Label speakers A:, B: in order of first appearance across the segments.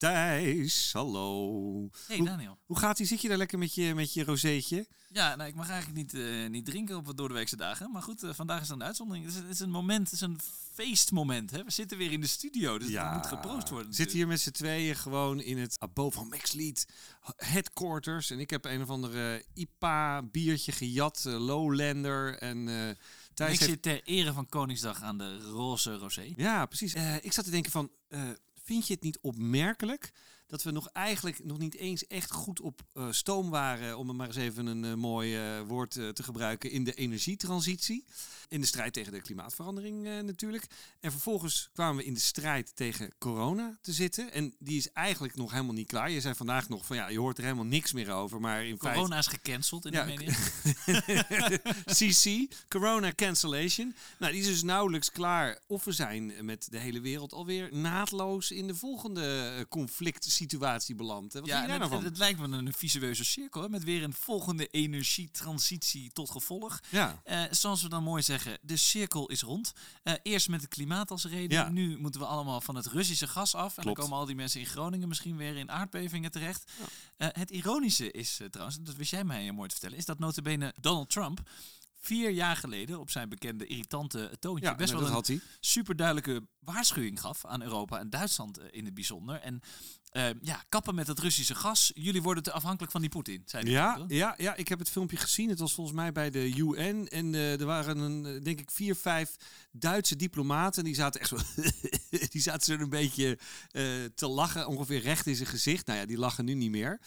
A: Thijs, hallo.
B: Hey Daniel.
A: Hoe gaat ie? Zit je daar lekker met je, met je rozeetje?
B: Ja, nou, ik mag eigenlijk niet, eh, niet drinken op door de weekse dagen. Maar goed, eh, vandaag is dan een uitzondering. Het is, het is een moment, het is een feestmoment. Hè? We zitten weer in de studio, dus het moet geproost worden.
A: We zitten hier met z'n tweeën gewoon in het Abo van Max Lead headquarters. En ik heb een of andere IPA biertje gejat, eh, Lowlander. En
B: Ik
A: Thijs heeft...
B: zit ter ere van Koningsdag aan de roze rosé.
A: Ja, precies. Ik zat te denken van, vind je het niet opmerkelijk dat we nog eigenlijk nog niet eens echt goed op eh, stoom waren, om er maar eens even een eh, mooi eh, woord te gebruiken, in de energietransitie. In de strijd tegen de klimaatverandering natuurlijk. En vervolgens kwamen we in de strijd tegen corona te zitten. En die is eigenlijk nog helemaal niet klaar. Je zei vandaag nog van ja, je hoort er helemaal niks meer over. Maar in.
B: Corona is gecanceld in
A: Ja,
B: de media.
A: CC, Corona Cancellation. Nou, die is dus nauwelijks klaar. Of we zijn met de hele wereld alweer naadloos in de volgende conflict situatie beland. Wat
B: Ja,
A: vind je daar nou
B: het,
A: van?
B: het lijkt me een visueuze cirkel, hè, met weer een volgende energietransitie tot gevolg.
A: Ja.
B: Eh, zoals we dan mooi zeggen, de cirkel is rond. Eh, eerst met het klimaat als reden.
A: Ja.
B: Nu moeten we allemaal van het Russische gas af. En dan komen al die mensen in Groningen misschien weer in aardbevingen terecht. Eh, het ironische is trouwens, dat wist jij mij mooi te vertellen, is dat notabene Donald Trump vier jaar geleden op zijn bekende irritante toontje
A: Ja,
B: best wel een
A: had hij.
B: super duidelijke waarschuwing gaf aan Europa en Duitsland eh, in het bijzonder. En eh, ja, kappen met het Russische gas. Jullie worden te afhankelijk van die Poetin, zei hij.
A: Ja, ja, ja, ik heb het filmpje gezien. Het was volgens mij bij de UN. En eh, er waren, een, denk ik, vier, vijf Duitse diplomaten. Die zaten echt zo... die zaten zo een beetje te lachen. Ongeveer recht in zijn gezicht. Nou ja, die lachen nu niet meer.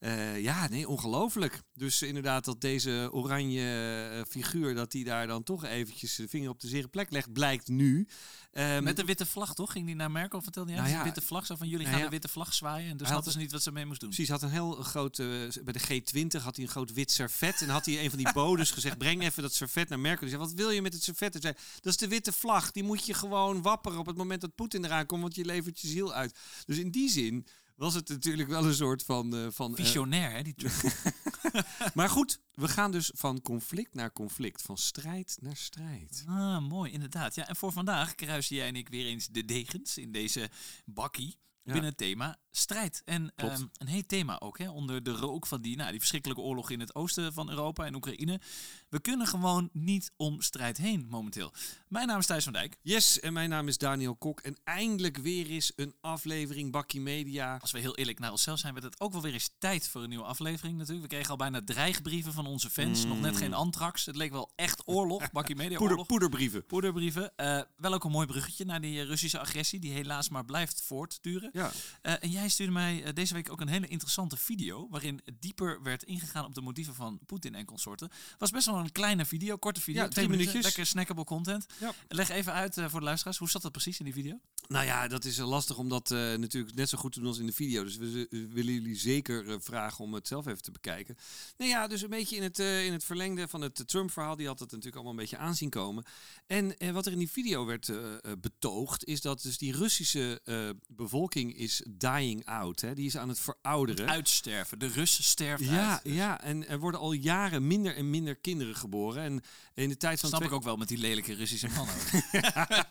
A: Eh, ja, nee, ongelooflijk. Dus inderdaad dat deze oranje eh, figuur... dat die daar dan toch eventjes de vinger op de zere plek legt... blijkt nu. Ehm,
B: Met de witte vlag, toch? Ging die naar Merkel, vertelde hij?
A: Nou
B: de
A: ja.
B: witte vlag, zo van jullie
A: Nou
B: gaan
A: ja.
B: de witte vlag zwaaien. En dus hadden ze niet wat ze mee moest doen.
A: Precies, had een heel groot, eh, bij de G20 had hij een groot wit servet. En had hij een van die bodes gezegd, breng even dat servet naar Merkel. Die zei, wat wil je met het servet? Hij zei, dat is de witte vlag. Die moet je gewoon wapperen op het moment dat Poetin eraan komt, want je levert je ziel uit. Dus in die zin was het natuurlijk wel een soort van... eh, van eh,
B: Visionair, hè? Die
A: maar goed, we gaan dus van conflict naar conflict. Van strijd naar strijd.
B: Ah, mooi, inderdaad. Ja, en voor vandaag kruisen jij en ik weer eens de degens in deze bakkie.
A: Ja.
B: Binnen het thema strijd. En ehm, een heet thema ook, hè? onder de rook van die, nou, die verschrikkelijke oorlog in het oosten van Europa en Oekraïne. We kunnen gewoon niet om strijd heen momenteel. Mijn naam is Thijs van Dijk.
A: Yes, en mijn naam is Daniel Kok. En eindelijk weer eens een aflevering Bakkie Media.
B: Als we heel eerlijk naar onszelf zijn, werd het ook wel weer eens tijd voor een nieuwe aflevering natuurlijk. We kregen al bijna dreigbrieven van onze fans. Nog net geen antrax. Het leek wel echt oorlog, bakkie media
A: Poeder,
B: oorlog.
A: poederbrieven.
B: Poederbrieven. Eh, wel ook een mooi bruggetje naar die eh, Russische agressie, die helaas maar blijft voortduren.
A: Ja.
B: Eh, en jij stuurde mij eh, deze week ook een hele interessante video, waarin dieper werd ingegaan op de motieven van Poetin en consorten. Was best wel een kleine video, korte video,
A: Ja,
B: twee
A: minuutjes.
B: lekker snackable content.
A: Ja.
B: Leg even uit eh, voor de luisteraars, hoe zat dat precies in die video?
A: Nou ja, dat is eh, lastig om dat eh, natuurlijk net zo goed te doen als in de video. Dus we willen jullie zeker eh, vragen om het zelf even te bekijken. Nou ja, dus een beetje in het, eh, in het verlengde van het Trump-verhaal. Die had het natuurlijk allemaal een beetje aanzien komen. En eh, wat er in die video werd betoogd, is dat dus die Russische eh, bevolking is dying out. Hè? Die is aan het verouderen.
B: Uitsterven. De Rus sterft
A: ja,
B: uit.
A: ja, en er worden al jaren minder en minder kinderen geboren. En in de tijd van
B: Snap
A: twee-
B: ik ook wel met die lelijke Russische mannen.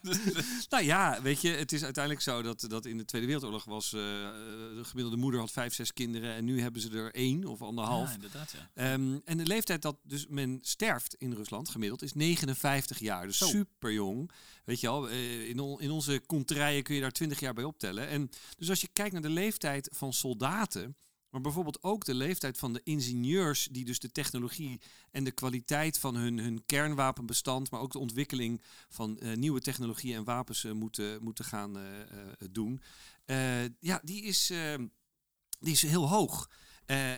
A: Nou ja, weet je, het is uiteindelijk zo dat, dat in de Tweede Wereldoorlog was... eh, de gemiddelde moeder had vijf, zes kinderen en nu hebben ze er één of anderhalf.
B: Ja, inderdaad, ja.
A: Ehm, en de leeftijd dat dus men sterft in Rusland gemiddeld is 59 jaar. Dus super jong. Weet je al, eh, in, in onze kontrijen kun je daar 20 jaar bij optellen. En dus als je kijkt naar de leeftijd van soldaten, maar bijvoorbeeld ook de leeftijd van de ingenieurs die dus de technologie en de kwaliteit van hun, hun kernwapenbestand, maar ook de ontwikkeling van eh, nieuwe technologieën en wapens eh, moeten, moeten gaan doen. Ja, die is, eh, die is heel hoog.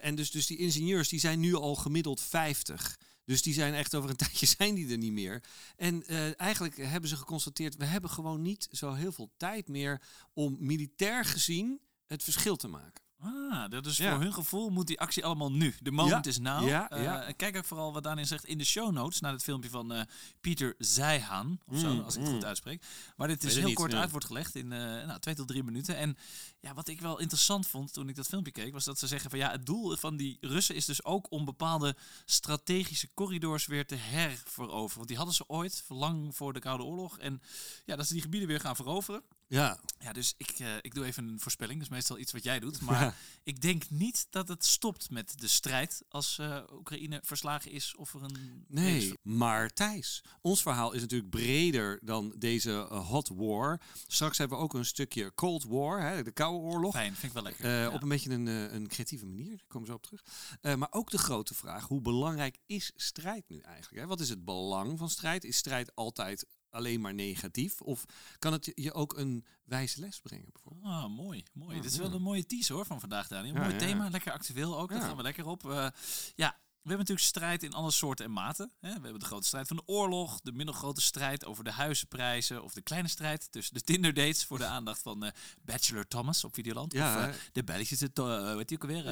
A: En dus, dus die ingenieurs die zijn nu al gemiddeld 50. Dus die zijn echt over een tijdje zijn die er niet meer. En eh, eigenlijk hebben ze geconstateerd, we hebben gewoon niet zo heel veel tijd meer om militair gezien het verschil te maken.
B: Ah, dat is
A: Ja.
B: voor hun gevoel moet die actie allemaal nu. De moment
A: Ja,
B: is now.
A: ja,
B: Eh, Kijk ook vooral wat Daniel zegt in de show notes naar het filmpje van eh, Pieter Zijhaan, of zo,
A: Mm,
B: als ik het
A: mm.
B: goed uitspreek. Waar dit dus
A: het
B: heel
A: niet,
B: kort
A: nee.
B: uit wordt gelegd in eh, nou, twee tot drie minuten. En ja, wat ik wel interessant vond toen ik dat filmpje keek, was dat ze zeggen van ja, het doel van die Russen is dus ook om bepaalde strategische corridors weer te herveroveren. Want die hadden ze ooit, lang voor de Koude Oorlog. En ja, dat ze die gebieden weer gaan veroveren.
A: Ja.
B: Ja, dus ik, eh, ik doe even een voorspelling. Dat is meestal iets wat jij doet. Maar
A: Ja.
B: ik denk niet dat het stopt met de strijd als eh, Oekraïne verslagen is of er een...
A: Nee, maar Thijs, ons verhaal is natuurlijk breder dan deze eh, hot war. Straks hebben we ook een stukje Cold War, hè, de Koude Oorlog.
B: Fijn, vind ik wel lekker. Ja.
A: Op een beetje een, een creatieve manier, daar komen we zo op terug. Maar ook de grote vraag, hoe belangrijk is strijd nu eigenlijk? Hè? Wat is het belang van strijd? Is strijd altijd alleen maar negatief? Of kan het je ook een wijze les brengen bijvoorbeeld?
B: Ah, mooi, mooi.
A: Ja,
B: Dit is wel een mooie teaser hoor van vandaag, Daniel.
A: Ja,
B: mooi thema, lekker actueel ook. Daar
A: Ja.
B: gaan we lekker op. Eh, ja, we hebben natuurlijk strijd in alle soorten en maten. We hebben de grote strijd van de oorlog, de middelgrote strijd over de huizenprijzen of de kleine strijd tussen de Tinder dates voor de aandacht van eh, Bachelor Thomas op Videoland.
A: Ja,
B: of eh, de Belgische, to- eh, die ook alweer?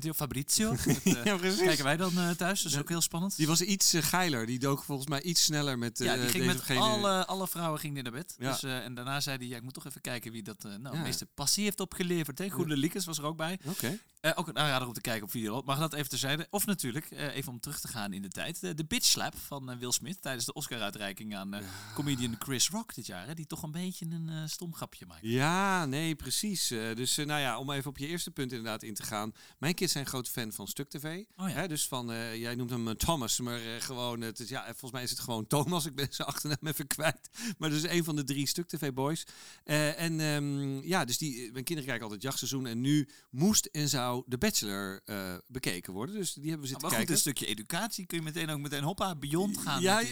B: Die ook? Fabrizio.
A: Ja,
B: kijken wij dan thuis, dat is ook heel spannend.
A: Die was iets geiler. Die dook volgens mij iets sneller met
B: ja, die ging met
A: gene-
B: alle, alle vrouwen ging naar bed.
A: Ja.
B: Dus, en daarna zei hij, ja, ik moet toch even kijken wie dat nou,
A: Ja.
B: meeste passie heeft opgeleverd. Hè? Goede Liekes was er ook bij.
A: Oké.
B: Eh, ook een aanrader om te kijken op Videoland. Mag dat even terzijde. Of natuurlijk, eh, even om terug te gaan in de tijd. de bitch slap van eh, Will Smith tijdens de Oscar-uitreiking aan comedian Chris Rock dit jaar. Hè, die toch een beetje een stom grapje maakt.
A: Ja, nee, precies. Dus nou ja, om even op je eerste punt inderdaad in te gaan. Mijn kids zijn groot fan van Stuk TV.
B: Oh ja.
A: Hè, dus van, jij noemt hem Thomas, maar gewoon, het is, ja, volgens mij is het gewoon Thomas. Ik ben zijn achternaam even kwijt. Maar dat is een van de drie Stuk TV boys. Eh, en ehm, ja, dus die, mijn kinderen kijken altijd jachtseizoen. En nu moest en zou The Bachelor eh, bekeken worden. Dus die hebben we zitten
B: Maar goed,
A: kijken.
B: een stukje educatie kun je meteen ook meteen hoppa, beyond gaan.
A: Ja.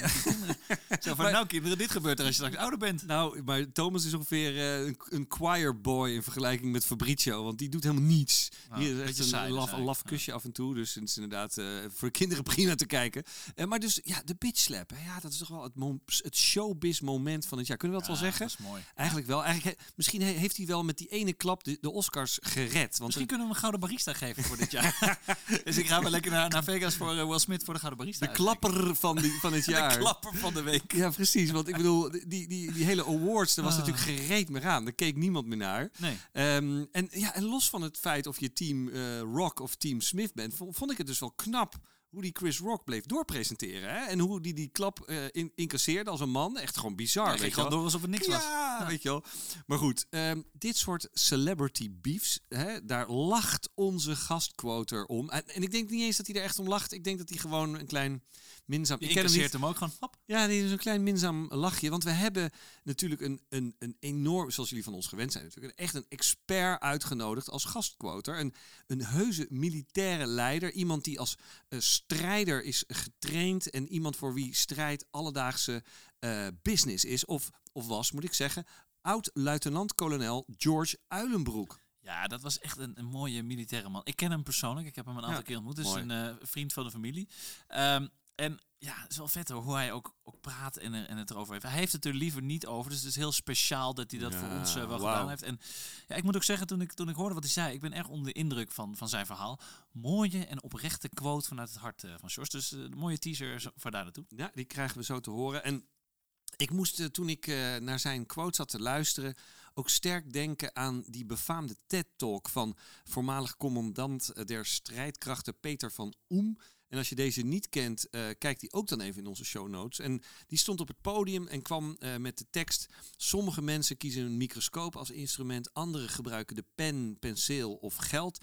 B: Zo van,
A: Maar-
B: nou kinderen, dit gebeurt er als je straks ouder bent.
A: Nou, maar Thomas is ongeveer eh, een, een choir boy in vergelijking met Fabrizio. Want die doet helemaal niets.
B: Nou,
A: Hier is een,
B: saai dus
A: laf, een laf kusje af en toe. Dus het is inderdaad eh, voor de kinderen prima te kijken. Maar dus, ja, de bitch slap. Hè, ja, dat is toch wel het, het showbiz moment van het jaar. Kunnen we dat
B: Ja,
A: wel zeggen?
B: Dat is mooi.
A: Eigenlijk wel. Eigenlijk, he- misschien he- heeft hij wel met die ene klap de, de Oscars gered. Want
B: Misschien kunnen we een gouden barista geven voor dit jaar. dus ik ga wel lekker naar, naar Vegas voor eh, Will Smith voor de gouden barista.
A: de klapper van, die, van het jaar.
B: De klapper van de week.
A: Ja, precies. Want ik bedoel, die, die, die hele awards, daar was
B: Ah.
A: natuurlijk gereed meer aan. Daar keek niemand meer naar.
B: Nee.
A: Ehm, en, ja, en los van het feit of je team eh, Rock of team Smith bent, vo- vond ik het dus wel knap hoe die Chris Rock bleef doorpresenteren. Hè? En hoe die die klap eh, in, incasseerde als een man. Echt gewoon bizar.
B: Ja,
A: weet je wel.
B: gewoon door alsof het niks was.
A: Ja, weet je wel. Maar goed, ehm, dit soort celebrity beefs, hè, daar lacht onze gastquoter om. En, en ik denk niet eens dat hij er echt om lacht. Ik denk dat hij gewoon een klein minzaam...
B: Je
A: ik ken hem niet.
B: incasseert hem ook gewoon. Hop.
A: Ja, dit is een klein minzaam lachje. Want we hebben natuurlijk een, een, een enorm, zoals jullie van ons gewend zijn natuurlijk, een, echt een expert uitgenodigd als gastquoter. Een, een heuse militaire leider. Iemand die als eh, strijder is getraind en iemand voor wie strijd alledaagse eh, business is. Of, of was, moet ik zeggen, oud-luitenant-kolonel George Uilenbroek.
B: Ja, dat was echt een, een mooie militaire man. Ik ken hem persoonlijk. Ik heb hem een aantal
A: Ja,
B: keer ontmoet. Is
A: mooi.
B: een eh, vriend van de familie. Ehm, en ja, het is wel vet hoor, hoe hij ook, ook praat en, er- en het erover heeft. Hij heeft het er liever niet over. Dus het is heel speciaal dat hij dat voor ons eh, wel gedaan heeft. En ja, ik moet ook zeggen, toen ik, toen ik hoorde wat hij zei, ik ben erg onder de indruk van, van zijn verhaal. Mooie en oprechte quote vanuit het hart eh, van George. Dus eh, een mooie teaser voor daar naartoe.
A: Ja, die krijgen we zo te horen. En ik moest eh, toen ik eh, naar zijn quote zat te luisteren, ook sterk denken aan die befaamde TED-talk van voormalig commandant eh, der strijdkrachten Peter van Oem. En als je deze niet kent, eh kijk die ook dan even in onze show notes. En die stond op het podium en kwam eh, met de tekst: Sommige mensen kiezen een microscoop als instrument, anderen gebruiken de pen, penseel of geld.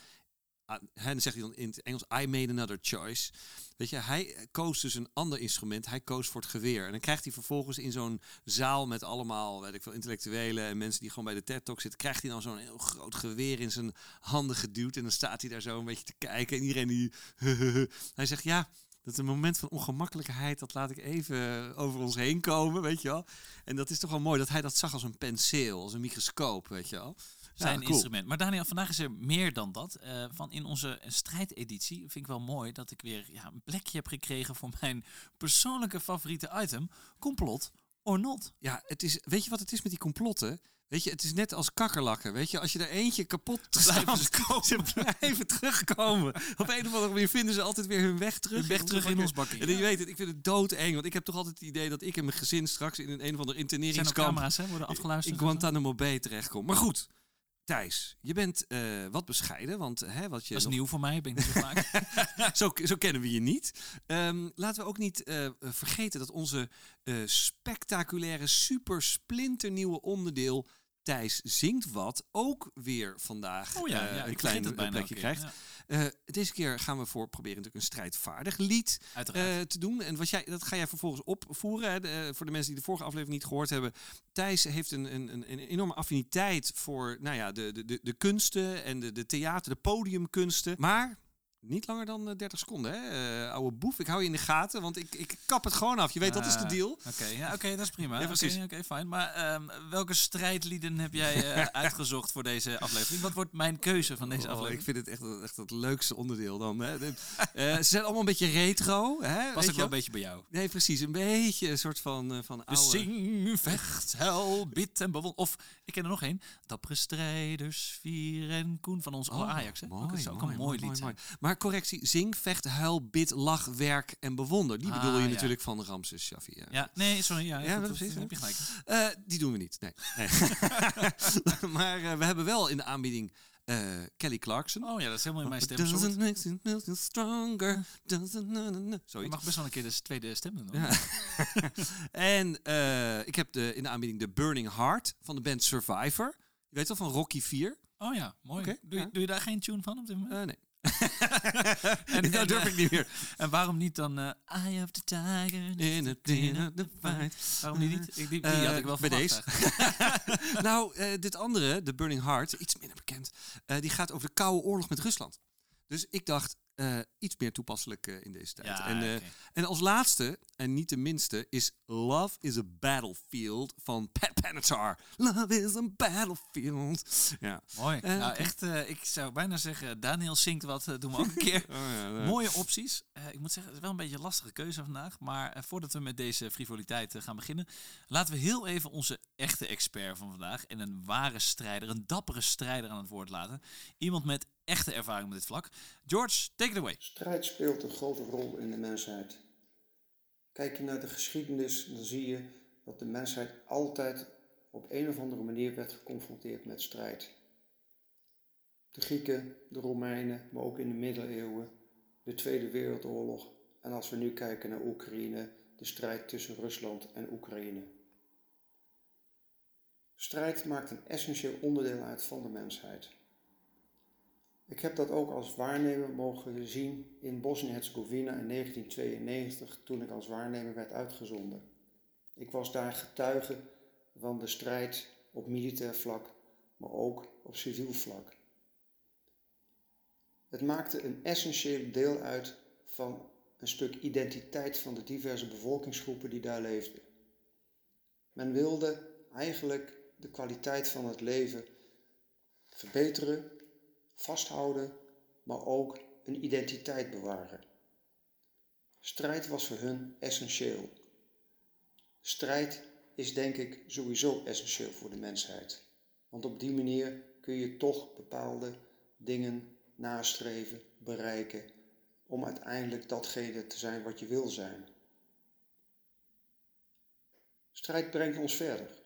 A: Ah, hè, dan zegt hij dan in het Engels: I made another choice. Weet je, hij koos dus een ander instrument. Hij koos voor het geweer. En dan krijgt hij vervolgens in zo'n zaal met allemaal, weet ik veel, intellectuelen en mensen die gewoon bij de TED Talk zitten, krijgt hij dan zo'n heel groot geweer in zijn handen geduwd. En dan staat hij daar zo een beetje te kijken. En iedereen die. hij zegt ja. Dat is een moment van ongemakkelijkheid, dat laat ik even over ons heen komen, weet je wel. En dat is toch wel mooi dat hij dat zag als een penseel, als een microscoop, weet je wel.
B: Zijn
A: cool.
B: instrument. Maar Daniel, vandaag is er meer dan dat. Eh, van in onze strijdeditie vind ik wel mooi dat ik weer ja, een plekje heb gekregen voor mijn persoonlijke favoriete item. Complot or not.
A: Ja, het is, weet je wat het is met die complotten? Weet je, het is net als kakkerlakken. Weet je, als je er eentje kapot staat,
B: ze
A: blijven terugkomen. Op een of andere manier vinden ze altijd weer hun weg terug.
B: Hun weg terug in ons bakkie.
A: En je weet het, ik vind het doodeng. Want ik heb toch altijd het idee dat ik en mijn gezin straks in een, een of ander
B: Er zijn
A: interneringskamp
B: camera's, hè, worden
A: in
B: afgeluisterd.
A: Guantanamo Bay terechtkom. Maar goed, Thijs, je bent eh, wat bescheiden. Want hè, wat je
B: Dat is
A: nog-
B: nieuw voor mij, ben ik niet zo vaak.
A: zo, zo kennen we je niet. Ehm, laten we ook niet eh, vergeten dat onze eh, spectaculaire, super splinternieuwe onderdeel Thijs zingt wat ook weer vandaag
B: Oh ja,
A: eh,
B: ja
A: een
B: ik
A: klein plekje krijgt. Eh, deze keer gaan we voor proberen natuurlijk een strijdvaardig lied eh, te doen. En wat jij, dat ga jij vervolgens opvoeren. Hè, de, voor de mensen die de vorige aflevering niet gehoord hebben. Thijs heeft een, een, een, een enorme affiniteit voor nou ja, de, de, de, de kunsten en de, de theater, de podiumkunsten. Maar niet langer dan eh, 30 seconden, hè? eh, oude boef. Ik hou je in de gaten, want ik, ik kap het gewoon af. Je weet, dat is de
B: Ah,
A: deal.
B: Oké, ja, oké, dat is prima.
A: Ja,
B: Oké,
A: precies.
B: Oké, fijn. Maar ehm, welke strijdlieden heb jij eh, uitgezocht voor deze aflevering? Wat wordt mijn keuze van deze
A: Oh,
B: aflevering?
A: ik vind het echt, echt het leukste onderdeel dan. Hè. Eh, ze zijn allemaal een beetje retro. Hè, je
B: ook wel een beetje bij jou.
A: Nee, precies. Een beetje een soort van, eh, van oude...
B: zing, vecht, hel, bid en bewon. Of, ik ken er nog één. Dappere strijders, Vier en Koen van ons
A: Oh,
B: Ajax. Hè?
A: Mooi,
B: dat zou ook
A: mooi,
B: een mooi, lied zijn.
A: Maar correctie, zing, vecht, huil, bid, lach, werk en bewonder. Die
B: Ah,
A: bedoel je
B: ja.
A: natuurlijk van Ramses Shaffi. Ja.
B: Ja, nee, sorry. Ja,
A: Ja,
B: goed,
A: precies,
B: dat
A: ja.
B: heb je gelijk.
A: Eh, die doen we niet. Nee. nee. maar eh, we hebben wel in de aanbieding eh, Kelly Clarkson.
B: Oh ja, dat is helemaal in mijn
A: Doesn't
B: stemsoort.
A: make you stronger. Doesn't na, na, na.
B: Je mag best wel een keer de tweede stem doen.
A: Ja. en ik heb de, in de aanbieding de Burning Heart van de band Survivor. Je weet wel van Rocky 4?
B: Oh ja, mooi. Doe,
A: ja.
B: doe je daar geen tune van op dit moment?
A: Nee.
B: En-
A: dat
B: en,
A: durf
B: eh,
A: ik niet meer.
B: En waarom niet dan eh Eye of the Tiger?
A: In the, in the fight.
B: Waarom niet? Ik, die, die
A: Eh,
B: had ik wel
A: bij deze. nou, eh, dit andere, de Burning Heart, iets minder bekend, eh, die gaat over de Koude Oorlog met Rusland. Dus ik dacht, eh, iets meer toepasselijk eh, in deze tijd.
B: Ja,
A: en, eh, en als laatste, en niet de minste, is Love is a Battlefield van Pat Benatar. Love is a battlefield. Ja.
B: Mooi. Nou, echt, ik zou bijna zeggen, Daniel zingt wat, doen we ook een keer.
A: Oh, ja,
B: Mooie opties. Ik moet zeggen, het is wel een beetje een lastige keuze vandaag. Maar voordat we met deze frivoliteit gaan beginnen, laten we heel even onze echte expert van vandaag en een ware strijder, een dappere strijder aan het woord laten. Iemand met echte ervaring op dit vlak. George, take
C: Strijd speelt een grote rol in de mensheid. Kijk je naar de geschiedenis, dan zie je dat de mensheid altijd op een of andere manier werd geconfronteerd met strijd. De Grieken, de Romeinen, maar ook in de middeleeuwen, de Tweede Wereldoorlog en als we nu kijken naar Oekraïne, de strijd tussen Rusland en Oekraïne. Strijd maakt een essentieel onderdeel uit van de mensheid. Ik heb dat ook als waarnemer mogen zien in Bosnië-Herzegovina in 1992 toen ik als waarnemer werd uitgezonden. Ik was daar getuige van de strijd op militair vlak, maar ook op civiel vlak. Het maakte een essentieel deel uit van een stuk identiteit van de diverse bevolkingsgroepen die daar leefden. Men wilde eigenlijk de kwaliteit van het leven verbeteren vasthouden, maar ook een identiteit bewaren. Strijd was voor hun essentieel. Strijd is denk ik sowieso essentieel voor de mensheid. Want op die manier kun je toch bepaalde dingen nastreven, bereiken, om uiteindelijk datgene te zijn wat je wil zijn. Strijd brengt ons verder.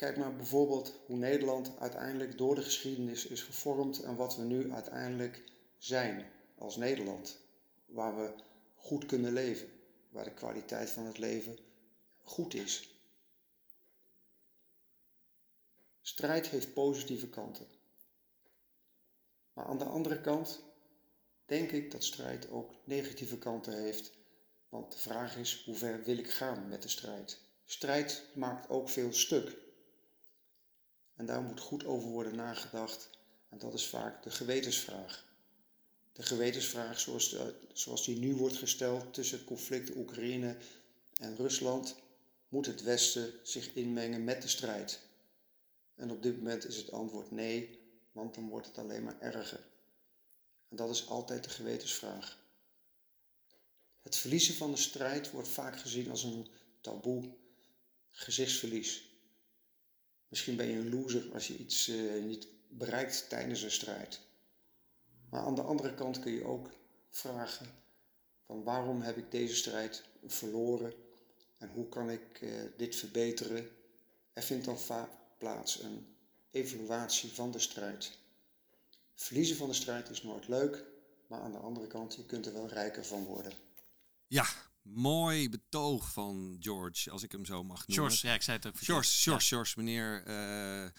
C: Kijk maar bijvoorbeeld hoe Nederland uiteindelijk door de geschiedenis is gevormd en wat we nu uiteindelijk zijn als Nederland. Waar we goed kunnen leven, waar de kwaliteit van het leven goed is. Strijd heeft positieve kanten. Maar aan de andere kant denk ik dat strijd ook negatieve kanten heeft. Want de vraag is, hoe ver wil ik gaan met de strijd? Strijd maakt ook veel stuk. En daar moet goed over worden nagedacht. En dat is vaak de gewetensvraag. De gewetensvraag zoals, de, zoals die nu wordt gesteld tussen het conflict Oekraïne en Rusland. Moet het Westen zich inmengen met de strijd? En op dit moment is het antwoord nee, want dan wordt het alleen maar erger. En dat is altijd de gewetensvraag. Het verliezen van de strijd wordt vaak gezien als een taboe, gezichtsverlies. Misschien ben je een loser als je iets uh, niet bereikt tijdens een strijd. Maar aan de andere kant kun je ook vragen van waarom heb ik deze strijd verloren en hoe kan ik uh, dit verbeteren. Er vindt dan vaak plaats een evaluatie van de strijd. Verliezen van de strijd is nooit leuk, maar aan de andere kant, je kunt er wel rijker van worden.
A: Ja, mooi betoog van George, als ik hem zo mag noemen.
B: George, ja, ik zei het ook.
A: George, George, George, meneer, eh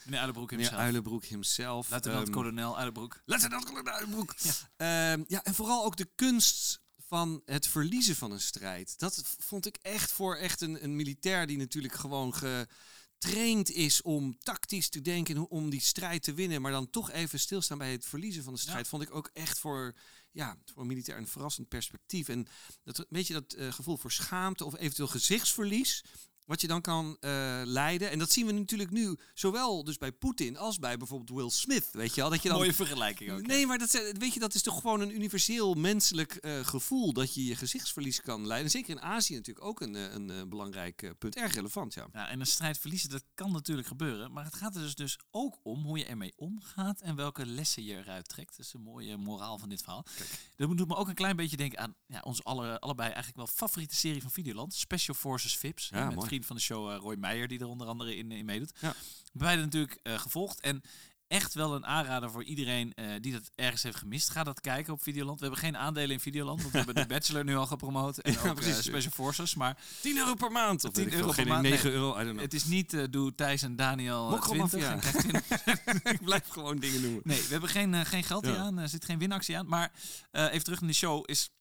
B: Meneer Uilenbroek
A: meneer
B: hemzelf.
A: Uilenbroek himself.
B: Luitenant-kolonel Uilenbroek.
A: Luitenant Uilenbroek. Ja. ja, en vooral ook de kunst van het verliezen van een strijd. Dat vond ik echt voor echt een, een militair die natuurlijk gewoon getraind is om tactisch te denken en om die strijd te winnen, maar dan toch even stilstaan bij het verliezen van de strijd,
B: Ja.
A: vond ik ook echt voor, ja, voor een militair een verrassend perspectief. En dat, weet je, dat eh, gevoel voor schaamte of eventueel gezichtsverlies, wat je dan kan eh, leiden. En dat zien we natuurlijk nu, zowel dus bij Poetin als bij bijvoorbeeld Will Smith, weet je wel. Dat je dan
B: Mooie vergelijking ook. hè?
A: Nee, maar dat, weet je, dat is toch gewoon een universeel menselijk eh, gevoel dat je je gezichtsverlies kan leiden. Zeker in Azië natuurlijk ook een, eh, een, eh, belangrijk punt. Erg relevant, ja.
B: Ja, en een strijd verliezen, dat kan natuurlijk gebeuren. Maar het gaat er dus, dus ook om hoe je ermee omgaat en welke lessen je eruit trekt. Dat is een mooie moraal van dit verhaal. Dat doet me ook een klein beetje denken aan ja, onze alle, allebei eigenlijk wel favoriete serie van Videoland. Special Forces Vips.
A: Ja, mooi.
B: Vriend van de show eh, Roy Meijer, die er onder andere in, in meedoet.
A: Ja.
B: Beide natuurlijk eh, gevolgd. En echt wel een aanrader voor iedereen eh, die dat ergens heeft gemist. Ga dat kijken op Videoland. We hebben geen aandelen in Videoland, want we hebben de Bachelor nu al gepromoot. En
A: Ja,
B: ook. Special Forces. Maar
A: 10 euro per maand. Of
B: 10
A: 10
B: euro per
A: geen
B: maand,
A: 9
B: nee.
A: euro, I don't know.
B: het is niet doe Thijs en Daniel
A: Mokromafia.
B: 20 en krijg 20.
A: Ik blijf gewoon dingen noemen.
B: Nee, we hebben geen, geen geld hier
A: Ja.
B: aan. Er zit geen winactie aan. Maar even terug naar die show. Is,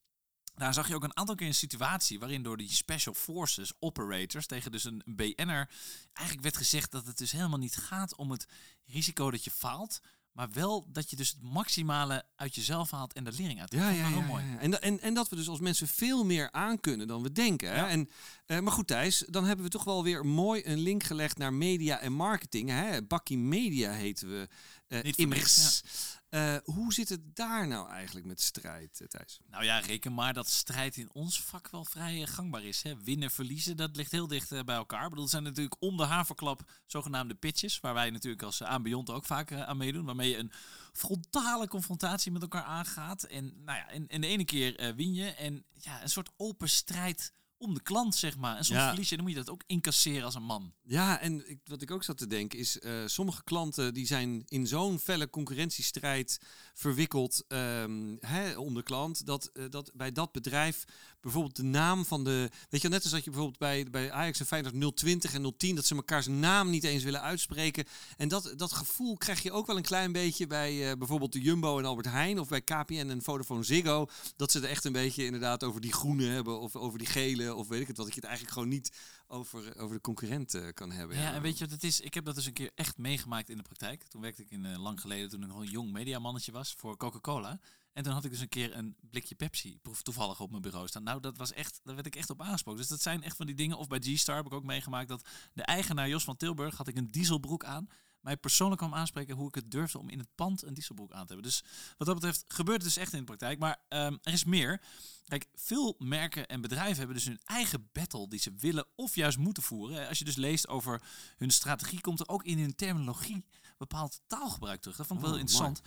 B: daar zag je ook een aantal keer een situatie waarin door die Special Forces operators tegen dus een BN'er eigenlijk werd gezegd dat het dus helemaal niet gaat om het risico dat je faalt. Maar wel dat je dus het maximale uit jezelf haalt en de lering uit.
A: Ja, ja, ja,
B: mooi.
A: ja. En, en, en dat we dus als mensen veel meer aankunnen dan we denken. Hè?
B: Ja.
A: En, eh, maar goed, Thijs, dan hebben we toch wel weer mooi een link gelegd naar media en marketing. Hè? Bakkie Media heten we. eh
B: niks,
A: immers. Eh, hoe zit het daar nou eigenlijk met strijd, eh, Thijs?
B: Nou ja, reken maar dat strijd in ons vak wel vrij eh, gangbaar is. Hè? Winnen, verliezen, dat ligt heel dicht bij elkaar. Ik bedoel, zijn natuurlijk om de haverklap zogenaamde pitches. Waar wij natuurlijk als uh, Beyond ook vaak aan meedoen. Waarmee je een frontale confrontatie met elkaar aangaat. En, nou ja, de ene keer win je. En ja, een soort open strijd om de klant, zeg maar. En soms
A: Ja.
B: verlies je, dan moet je dat ook incasseren als een man.
A: Ja, en ik, wat ik ook zat te denken is, eh, sommige klanten die zijn in zo'n felle concurrentiestrijd verwikkeld ehm, hè, om de klant, dat, eh, dat bij dat bedrijf bijvoorbeeld de naam van de, weet je wel, net als dat je bijvoorbeeld bij, bij Ajax en Feyenoord 020 en 010, dat ze elkaars naam niet eens willen uitspreken. En dat, dat gevoel krijg je ook wel een klein beetje bij eh, bijvoorbeeld de Jumbo en Albert Heijn of bij KPN en Vodafone Ziggo, dat ze het echt een beetje inderdaad over die groene hebben of over die gele of weet ik het wat, dat je het eigenlijk gewoon niet over, over de concurrent eh, kan hebben.
B: Ja, en weet je wat het is? Ik heb dat dus een keer echt meegemaakt in de praktijk. Toen werkte ik in eh, lang geleden, toen ik nog een jong mediamannetje was voor Coca-Cola. En toen had ik dus een keer een blikje Pepsi proef- toevallig op mijn bureau staan. Nou, dat was echt, daar werd ik echt op aangesproken. Dus dat zijn echt van die dingen. Of bij G-Star heb ik ook meegemaakt dat de eigenaar Jos van Tilburg had ik een dieselbroek aan. Mij persoonlijk kwam aanspreken hoe ik het durfde om in het pand een dieselbroek aan te hebben. Dus wat dat betreft gebeurt het dus echt in de praktijk. Maar ehm, er is meer. Kijk, veel merken en bedrijven hebben dus hun eigen battle die ze willen of juist moeten voeren. Als je dus leest over hun strategie, komt er ook in hun terminologie bepaald taalgebruik terug. Dat vond ik wel
A: Oh,
B: interessant.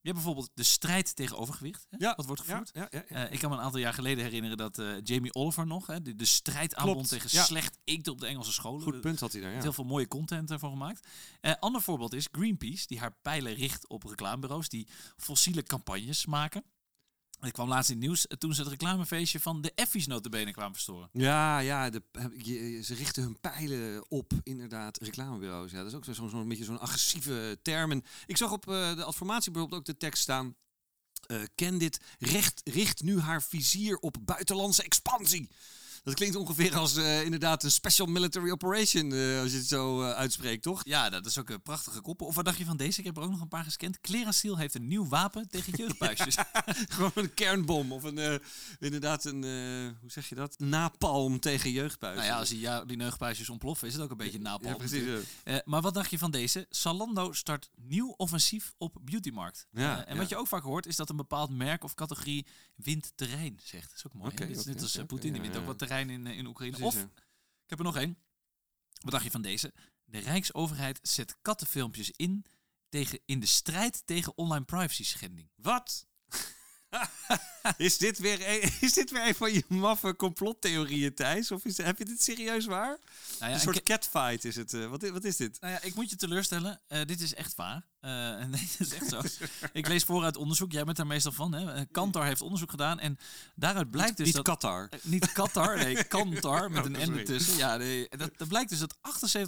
B: Je hebt bijvoorbeeld de strijd tegen overgewicht. Hè,
A: Ja,
B: wat wordt gevoerd.
A: Ja, ja, ja.
B: Eh, ik kan me een aantal jaar geleden herinneren dat eh, Jamie Oliver nog, hè, de, de strijd aanbond tegen slecht eten op de Engelse scholen.
A: Goed punt had hij daar,
B: heel veel mooie content ervan gemaakt. Eh ander voorbeeld is Greenpeace, die haar pijlen richt op reclamebureaus die fossiele campagnes maken. Ik kwam laatst in het nieuws eh, toen ze het reclamefeestje van de Effies notabene kwamen verstoren.
A: Ja, ja de, ze richten hun pijlen op, inderdaad, reclamebureaus. Ja, dat is ook zo'n zo, beetje zo'n agressieve term. En ik zag op eh, de adformatie bijvoorbeeld ook de tekst staan... ken dit, recht, richt nu haar vizier op buitenlandse expansie. Dat klinkt ongeveer als eh, inderdaad een special military operation, eh, als je het zo eh, uitspreekt, toch?
B: Ja, dat is ook een prachtige koppen. Of wat dacht je van deze? Ik heb er ook nog een paar gescand. Clearasil heeft een nieuw wapen tegen jeugdbuisjes.
A: Gewoon een kernbom of een, inderdaad een, hoe zeg je dat? Napalm tegen jeugdbuizen.
B: nou ja, als die, ja, die jeugdbuisjes ontploffen, is het ook een beetje napalm.
A: Ja, precies.
B: maar wat dacht je van deze? Zalando start nieuw offensief op beautymarkt.
A: Ja,
B: en wat je ook vaak hoort, is dat een bepaald merk of categorie wint terrein, zegt. Dat is ook mooi. is net als Poetin, die wint ook wat terrein in, eh, in Oekraïne.
A: Precies,
B: of,
A: ja.
B: ik heb er nog één. Wat dacht je van deze? De Rijksoverheid zet kattenfilmpjes in, tegen, in de strijd tegen online privacy schending.
A: Wat? Is dit weer een, is dit weer een van je maffe complottheorieën, Thijs? Of is, heb je dit serieus waar?
B: Nou ja,
A: een
B: en
A: soort catfight is het. eh, wat, wat is dit?
B: Nou ja, ik moet je teleurstellen. Eh, dit is echt waar. Eh, nee, dat is echt zo. ik lees voor uit onderzoek. Jij bent daar meestal van. Hè? Kantar heeft onderzoek gedaan. En daaruit blijkt dus
A: Niet
B: dat...
A: Qatar.
B: Niet Qatar, nee, Kantar met
A: Oh,
B: een N ertussen. Ja, nee, dat, dat blijkt dus dat 78%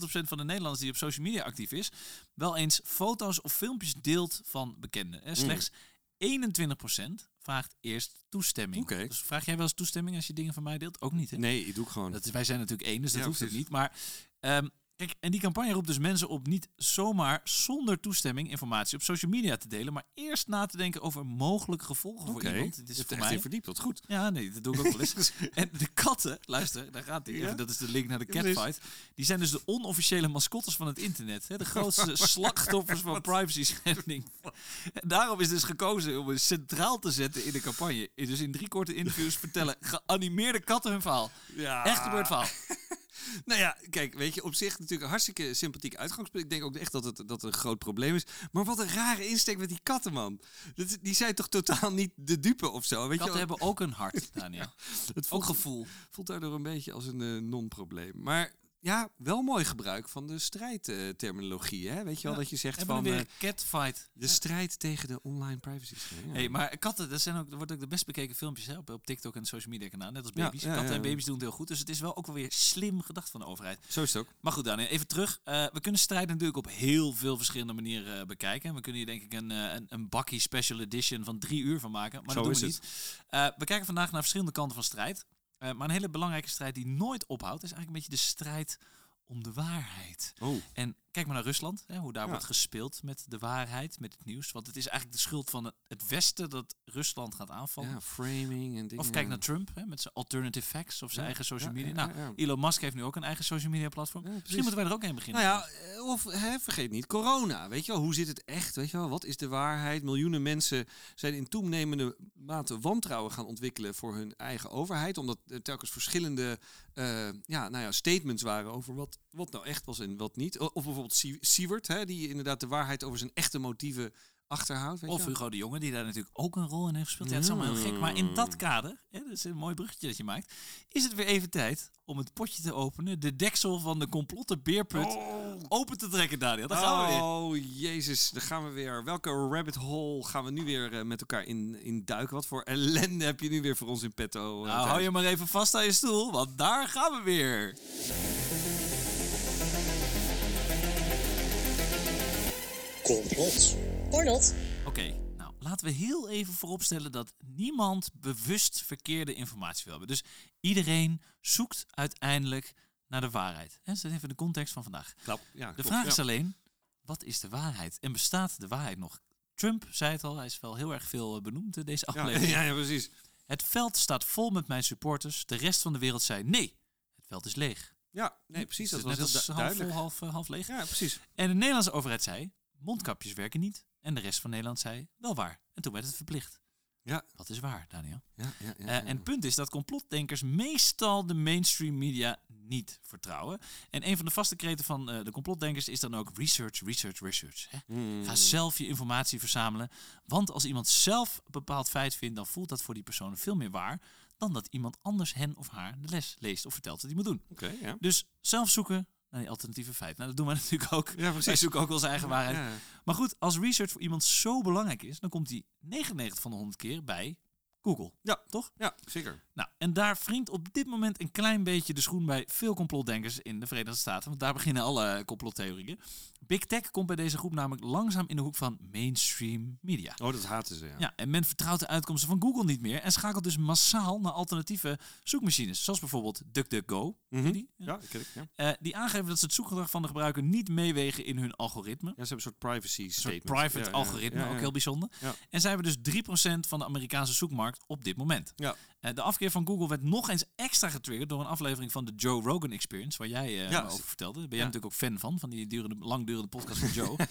B: van de Nederlanders die op social media actief is, wel eens foto's of filmpjes deelt van bekenden. En slechts 21% vraagt eerst toestemming. Dus vraag jij wel eens toestemming als je dingen van mij deelt? Ook niet, hè?
A: Nee, ik doe gewoon.
B: Dat is, wij zijn natuurlijk één, dus dat
A: Ja,
B: hoeft ook niet. Maar ehm, kijk, en die campagne roept dus mensen op niet zomaar zonder toestemming informatie op social media te delen, maar eerst na te denken over mogelijke gevolgen voor iemand. Dit is voor
A: echt
B: mij.
A: verdiept. Wat goed.
B: Ja, nee, dat doe ik ook wel eens. en de katten, luister, daar gaat hij.
A: Ja?
B: Dat is de link naar de catfight. Die zijn dus de onofficiële mascottes van het internet. Hè? De grootste slachtoffers van privacy schending. En daarom is dus gekozen om het centraal te zetten in de campagne. Dus in drie korte interviews vertellen geanimeerde katten hun verhaal.
A: Ja.
B: Echt gebeurd verhaal.
A: Nou ja, kijk, weet je, op zich natuurlijk een hartstikke sympathiek uitgangspunt. Ik denk ook echt dat het, dat het een groot probleem is. Maar wat een rare insteek met die katten, man. Dat, die zijn toch totaal niet de dupe of zo? Weet
B: Katten
A: je
B: hebben ook een hart, Daniel.
A: het
B: Ook
A: voelt,
B: gevoel.
A: voelt daardoor een beetje als een eh, non-probleem. Maar ja, wel mooi gebruik van de strijdterminologie. hè? Weet je wel,
B: Ja.
A: dat je zegt van
B: we weer
A: eh,
B: catfight.
A: de strijd tegen de online privacy. Ja.
B: Hey, maar katten, dat, zijn ook, dat wordt ook de best bekeken filmpjes hè, op, op TikTok en social media kanaal. Net als baby's.
A: ja,
B: katten en baby's doen het heel goed. Dus het is wel ook wel weer slim gedacht van de overheid.
A: Zo is het ook.
B: Maar goed, Daniel, even terug. Eh, we kunnen strijd natuurlijk op heel veel verschillende manieren eh, bekijken. En we kunnen hier denk ik een, een, een bakkie special edition van drie uur van maken. Maar
A: Zo
B: dat doen
A: is
B: we niet. We kijken vandaag naar verschillende kanten van strijd. Eh, maar een hele belangrijke strijd die nooit ophoudt, is eigenlijk een beetje de strijd om de waarheid.
A: Oh.
B: En kijk maar naar Rusland, hè, hoe daar
A: Ja.
B: wordt gespeeld met de waarheid, met het nieuws. Want het is eigenlijk de schuld van het- Westen dat Rusland gaat aanvallen.
A: Ja, framing en dingen.
B: Of kijk naar Trump hè, met zijn alternative facts of zijn
A: Ja,
B: eigen social media. nou. Elon Musk heeft nu ook een eigen social media platform. Misschien moeten wij er ook een beginnen.
A: Nou ja, eh, of hè, vergeet niet, corona. Weet je wel, hoe zit het echt? Weet je wel, wat is de waarheid? Miljoenen mensen zijn in toenemende mate wantrouwen gaan ontwikkelen voor hun eigen overheid. Omdat er telkens verschillende eh, ja, nou ja, statements waren over wat, wat nou echt was en wat niet. Of bijvoorbeeld Siewert, hè, die inderdaad de waarheid over zijn echte motieven achterhoudt. Weet
B: Of
A: je.
B: Hugo de Jonge, die daar natuurlijk ook een rol in heeft gespeeld. Ja, het is allemaal heel gek. Maar in dat kader, hè, dat is een mooi bruggetje dat je maakt, is het weer even tijd om het potje te openen. De deksel van de complotte beerput open te trekken, Daniel. Daar gaan we weer.
A: Oh, jezus, daar gaan we weer. Welke rabbit hole gaan we nu weer eh, met elkaar in, in duiken? Wat voor ellende heb je nu weer voor ons in petto? eh,
B: Nou, hou je maar even vast aan je stoel, want daar gaan we weer.
D: Complot. Oorlog.
B: Oké, nou laten we heel even vooropstellen dat niemand bewust verkeerde informatie wil hebben. Dus iedereen zoekt uiteindelijk naar de waarheid. Hè, Dat is even de context van vandaag.
A: Klap. Ja,
B: De
A: klopt,
B: vraag
A: ja.
B: is alleen, wat is de waarheid? En bestaat de waarheid nog? Trump zei het al, hij is wel heel erg veel eh, benoemd in deze aflevering.
A: ja, ja, precies.
B: Het veld staat vol met mijn supporters. De rest van de wereld zei nee, het veld is leeg.
A: Ja, nee, precies. Dat was
B: net
A: heel
B: als
A: du-
B: half vol,
A: duidelijk.
B: half, eh, half leeg.
A: Ja, precies.
B: En de Nederlandse overheid zei, mondkapjes werken niet. En de rest van Nederland zei, wel waar. En toen werd het verplicht.
A: Ja,
B: Wat is waar, Daniel?
A: ja, ja. ja,
B: Eh. En het punt is dat complotdenkers meestal de mainstream media niet vertrouwen. En een van de vaste kreten van eh, de complotdenkers is dan ook research, research, research. Hè?
A: Hmm.
B: Ga zelf je informatie verzamelen. Want als iemand zelf een bepaald feit vindt, dan voelt dat voor die persoon veel meer waar dan dat iemand anders hen of haar de les leest of vertelt wat hij moet doen.
A: Oké, ja.
B: Dus zelf zoeken naar die alternatieve feiten. Nou, dat doen wij natuurlijk ook.
A: Ja, precies.
B: Wij zoeken ook onze eigen waarheid.
A: Ja, ja.
B: Maar goed, als research voor iemand zo belangrijk is, dan komt die 99 van de 100 keer bij Google.
A: Ja.
B: toch?
A: Ja, zeker.
B: Nou, en daar wringt op dit moment een klein beetje de schoen bij veel complotdenkers in de Verenigde Staten. Want daar beginnen alle complottheorieën. Big Tech komt bij deze groep namelijk langzaam in de hoek van mainstream media.
A: Oh, dat haten ze, ja.
B: Ja, en men vertrouwt de uitkomsten van Google niet meer en schakelt dus massaal naar alternatieve zoekmachines. Zoals bijvoorbeeld DuckDuckGo. Ken je die?
A: Ja, ik, ja.
B: Eh, die aangeven dat ze het zoekgedrag van de gebruiker niet meewegen in hun algoritme.
A: Ja, ze hebben een soort privacy
B: Een soort
A: statement.
B: private algoritme, ook heel bijzonder. En zij hebben dus 3% van de Amerikaanse zoekmarkt op dit moment.
A: Ja.
B: Eh, de afkeer van Google werd nog eens extra getriggerd door een aflevering van de Joe Rogan Experience, waar jij eh, over vertelde. Ben jij natuurlijk ook fan van, van die durende, langdurende podcast van Joe.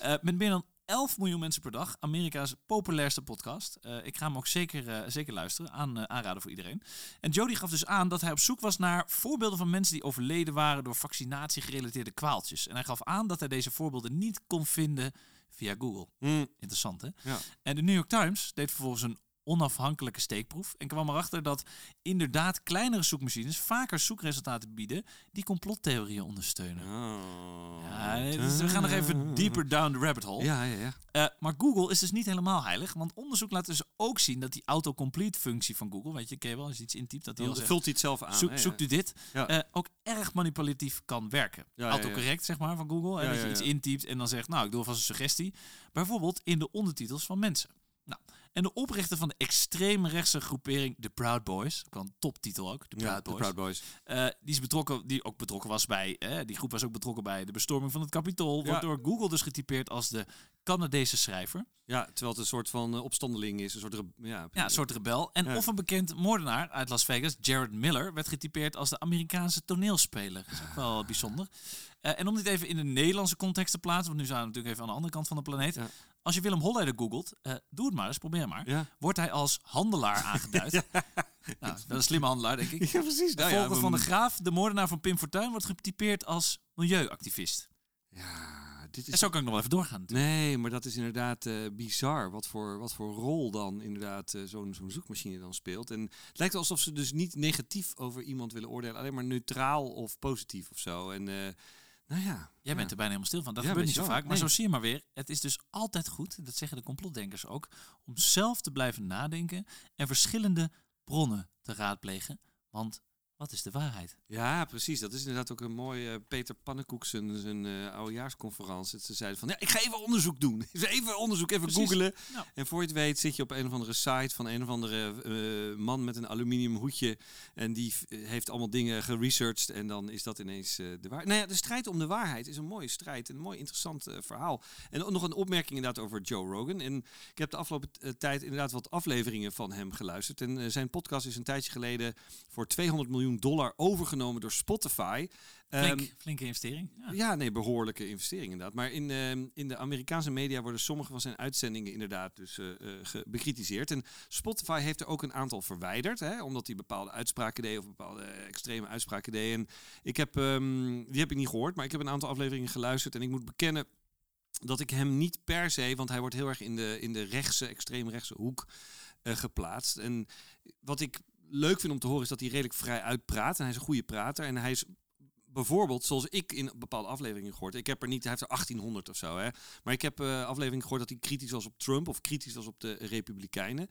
B: Eh, met meer dan 11 miljoen mensen per dag, Amerika's populairste podcast. Eh, ik ga hem ook zeker, eh, zeker luisteren, aan, aanraden voor iedereen. En Joe die gaf dus aan dat hij op zoek was naar voorbeelden van mensen die overleden waren door vaccinatie-gerelateerde kwaaltjes. En hij gaf aan dat hij deze voorbeelden niet kon vinden via Google.
A: Hmm,
B: Interessant, hè?
A: ja.
B: En de New York Times deed vervolgens een onafhankelijke steekproef en kwam erachter dat inderdaad kleinere zoekmachines vaker zoekresultaten bieden die complottheorieën ondersteunen.
A: Oh.
B: Ja, dus we gaan nog even dieper down the rabbit hole.
A: Ja, ja, ja.
B: Eh, maar Google is dus niet helemaal heilig, want onderzoek laat dus ook zien dat die autocomplete functie van Google, weet je, ken je wel, als je iets intypt, dat hij al zegt,
A: vult hij het zelf aan.
B: zoek,
A: hè,
B: zoekt u dit,
A: Ja.
B: eh, ook erg manipulatief kan werken.
A: Ja.
B: Autocorrect, zeg maar, van Google. En dat je iets intypt en dan zegt, nou, ik doe alvast een suggestie. Bijvoorbeeld in de ondertitels van mensen. Nou, en de oprichter van de extreemrechtse groepering The Proud Boys, ook wel een toptitel ook, The Proud
A: de
B: Boys.
A: Proud Boys.
B: Eh, die is betrokken, die ook betrokken was bij, eh, die groep was ook betrokken bij de bestorming van het Capitool. Wordt
A: Ja.
B: door Google dus getypeerd als de Canadese schrijver.
A: Ja, terwijl het een soort van eh, opstandeling is. Een soort... Ja,
B: Ja, een soort rebel. En
A: Ja.
B: of een bekend moordenaar uit Las Vegas, Jared Miller, werd getypeerd als de Amerikaanse toneelspeler. Dat is ook wel bijzonder. En om dit even in de Nederlandse context te plaatsen, want nu zijn we natuurlijk even aan de andere kant van de planeet.
A: Ja.
B: Als je Willem Holleder googelt, eh, doe het maar eens, probeer maar.
A: Ja.
B: Wordt hij als handelaar aangeduid. nou, wel een slimme handelaar, denk ik.
A: ja, precies. Nou,
B: Volgens
A: ja,
B: van de Graaf, de moordenaar van Pim Fortuyn, wordt getypeerd als milieuactivist.
A: Ja, dit
B: En
A: is...
B: zo kan ik nog wel even doorgaan. natuurlijk.
A: Nee, maar dat is inderdaad eh, bizar. Wat voor, wat voor rol dan inderdaad eh, zo'n zo'n zoekmachine dan speelt. En het lijkt alsof ze dus niet negatief over iemand willen oordelen. Alleen maar neutraal of positief of zo. En nou ja.
B: Jij bent er bijna helemaal stil van. Dat
A: Ja,
B: gebeurt niet zo vaak. Maar
A: Nee.
B: zo zie je maar weer. Het is dus altijd goed, dat zeggen de complotdenkers ook, om zelf te blijven nadenken en verschillende bronnen te raadplegen. Want wat is de waarheid?
A: Ja, precies. Dat is inderdaad ook een mooi eh, Peter Pannenkoek zijn, eh, oudejaarsconferentie. Ze zeiden van, ja, ik ga even onderzoek doen. even onderzoek, even
B: Precies. Nou.
A: En voor je het weet zit je op een of andere site van een of andere eh, man met een aluminium hoedje. En die heeft allemaal dingen geresearched en dan is dat ineens de waarheid. Nou ja, de strijd om de waarheid is een mooie strijd. Een mooi interessant verhaal. En nog een opmerking inderdaad over Joe Rogan. En ik heb de afgelopen tijd inderdaad wat afleveringen van hem geluisterd. En zijn podcast is een tijdje geleden voor 200 miljoen dollar overgenomen door Spotify.
B: Flink,
A: Ehm,
B: flinke investering. Ja.
A: ja, nee, behoorlijke investering inderdaad. Maar in, ehm, in de Amerikaanse media worden sommige van zijn uitzendingen inderdaad dus ge- bekritiseerd. En Spotify heeft er ook een aantal verwijderd, hè, omdat hij bepaalde uitspraken deed of bepaalde extreme uitspraken deed. En ik heb, ehm, die heb ik niet gehoord, maar ik heb een aantal afleveringen geluisterd en ik moet bekennen dat ik hem niet per se, want hij wordt heel erg in de, in de rechtse, extreemrechtse hoek eh, geplaatst. En wat ik leuk vind om te horen is dat hij redelijk vrij uitpraat. En hij is een goede prater. En hij is bijvoorbeeld, zoals ik in bepaalde afleveringen gehoord. Ik heb er niet, hij heeft er 1800 of zo, hè. Maar ik heb eh afleveringen gehoord dat hij kritisch was op Trump of kritisch was op de Republikeinen.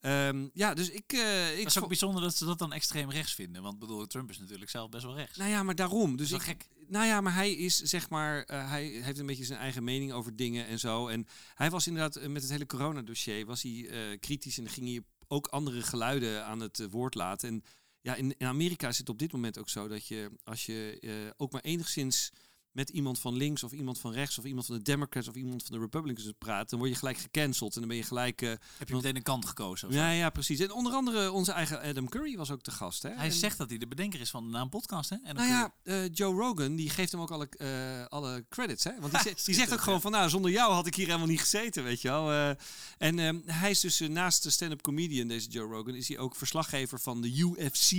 A: Ehm, ja, dus ik. eh ik
B: Het is ook bijzonder dat ze dat dan extreem rechts vinden. Want bedoel, Trump is natuurlijk zelf best wel rechts.
A: nou ja, maar daarom. Dus ik,
B: gek.
A: Nou ja, maar hij is zeg maar, eh, hij heeft een beetje zijn eigen mening over dingen en zo. En hij was inderdaad met het hele coronadossier was hij kritisch en dan ging hij ook andere geluiden aan het eh, woord laten. En ja, in, in Amerika is het op dit moment ook zo dat je als je eh, ook maar enigszins met iemand van links of iemand van rechts of iemand van de Democrats of iemand van de Republicans praat, dan word je gelijk gecanceld en dan ben je gelijk. eh,
B: Heb je meteen een kant gekozen? of
A: ja, ja, precies. En onder andere onze eigen Adam Curry was ook te gast. Hè?
B: Hij
A: En-
B: zegt dat hij de bedenker is van de naam podcast. Hè?
A: Nou ja, eh, Joe Rogan die geeft hem ook alle, eh, alle credits. Hè? Want die, zegt- die zegt ook gewoon van, nou, zonder jou had ik hier helemaal niet gezeten, weet je wel. En ehm, hij is dus naast de stand-up comedian, deze Joe Rogan, is hij ook verslaggever van de UFC,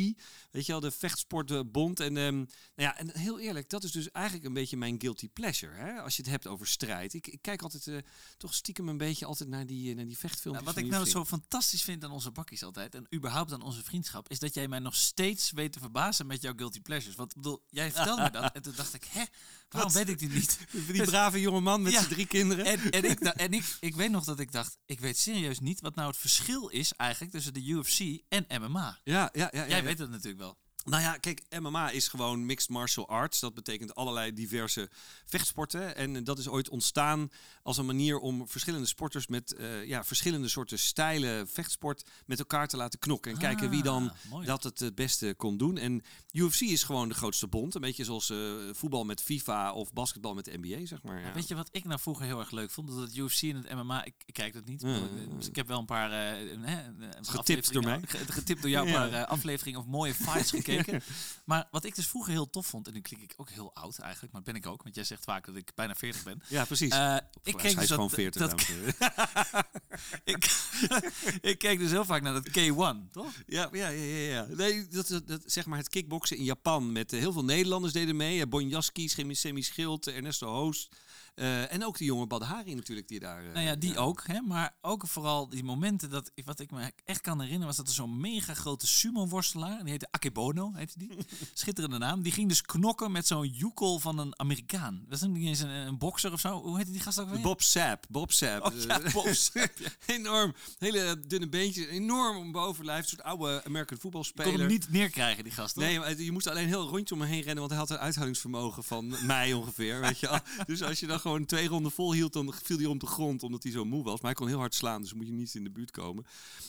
A: weet je wel, de vechtsportbond. En, ehm, nou ja, en heel eerlijk, dat is dus eigenlijk een beetje mijn guilty pleasure, hè? als je het hebt over strijd. Ik, ik kijk altijd eh, toch stiekem een beetje altijd naar die, eh, naar die vechtfilmpjes.
B: Nou, wat ik nou zo fantastisch vind aan onze bakkies altijd, en überhaupt aan onze vriendschap, is dat jij mij nog steeds weet te verbazen met jouw guilty pleasures. Want bedoel, jij vertelde me dat en toen dacht ik, hè, waarom
A: Wat?
B: weet ik dit niet?
A: Die brave jonge man met
B: Ja.
A: zijn drie kinderen.
B: En, en, ik, en ik, ik weet nog dat ik dacht, ik weet serieus niet wat nou het verschil is eigenlijk tussen de UFC en MMA.
A: ja, ja, ja, ja,
B: Jij
A: ja.
B: weet dat natuurlijk wel.
A: Nou ja, kijk, MMA is gewoon mixed martial arts. Dat betekent allerlei diverse vechtsporten. En dat is ooit ontstaan als een manier om verschillende sporters met eh, ja, verschillende soorten stijlen vechtsport met elkaar te laten knokken. En kijken wie dan
B: Ah, mooi.
A: dat het het beste kon doen. En UFC is gewoon de grootste bond. Een beetje zoals eh, voetbal met FIFA of basketbal met de NBA, zeg maar. Ja.
B: Weet je wat ik nou vroeger heel erg leuk vond? Dat het UFC en het MMA, ik, ik kijk dat niet. Eh,
A: ja.
B: dus ik heb wel een paar... eh, eh,
A: Getipt door mij.
B: Getipt door jou een paar eh, afleveringen of mooie fights gekeken. Maar wat ik dus vroeger heel tof vond, en nu klink ik ook heel oud eigenlijk, maar ben ik ook, want jij zegt vaak dat ik bijna 40 ben.
A: Ja, precies.
B: Eh, ik keek
A: hij
B: dus
A: gewoon
B: dat,
A: 40.
B: dat, ik, ik keek dus heel vaak naar dat K1, toch?
A: Ja, ja, ja, ja. ja. Nee, dat, dat, dat- zeg maar het kickboksen in Japan met eh, heel veel Nederlanders deden mee. Uh, Bonjaski, Semi Schild, eh, Ernesto Hoost. Eh, en ook de jonge Badahari natuurlijk die daar... eh,
B: Nou ja, die ook. Hè? Maar ook vooral die momenten dat ik, wat ik me echt kan herinneren was dat er zo'n mega grote sumo-worstelaar, die heette Akebono, heette die. Schitterende naam. Die ging dus knokken met zo'n joekel van een Amerikaan. Dat is niet eens een, een bokser of zo. Hoe heette die gast ook weer?
A: Bob Sapp, Bob Sapp.
B: Oh ja,
A: Eh,
B: Bob Sapp,
A: enorm, hele dunne beentjes, enorm om bovenlijf. Een soort oude American
B: Je kon
A: voetbalspeler.
B: hem niet neerkrijgen, die gast.
A: Nee, maar je moest alleen heel rondje om me heen rennen, want hij had een uithoudingsvermogen van mij ongeveer, weet je wel. Dus als je dan gewoon twee ronden vol hield, dan viel hij om de grond, omdat hij zo moe was. Maar hij kon heel hard slaan, dus moet je niet in de buurt komen.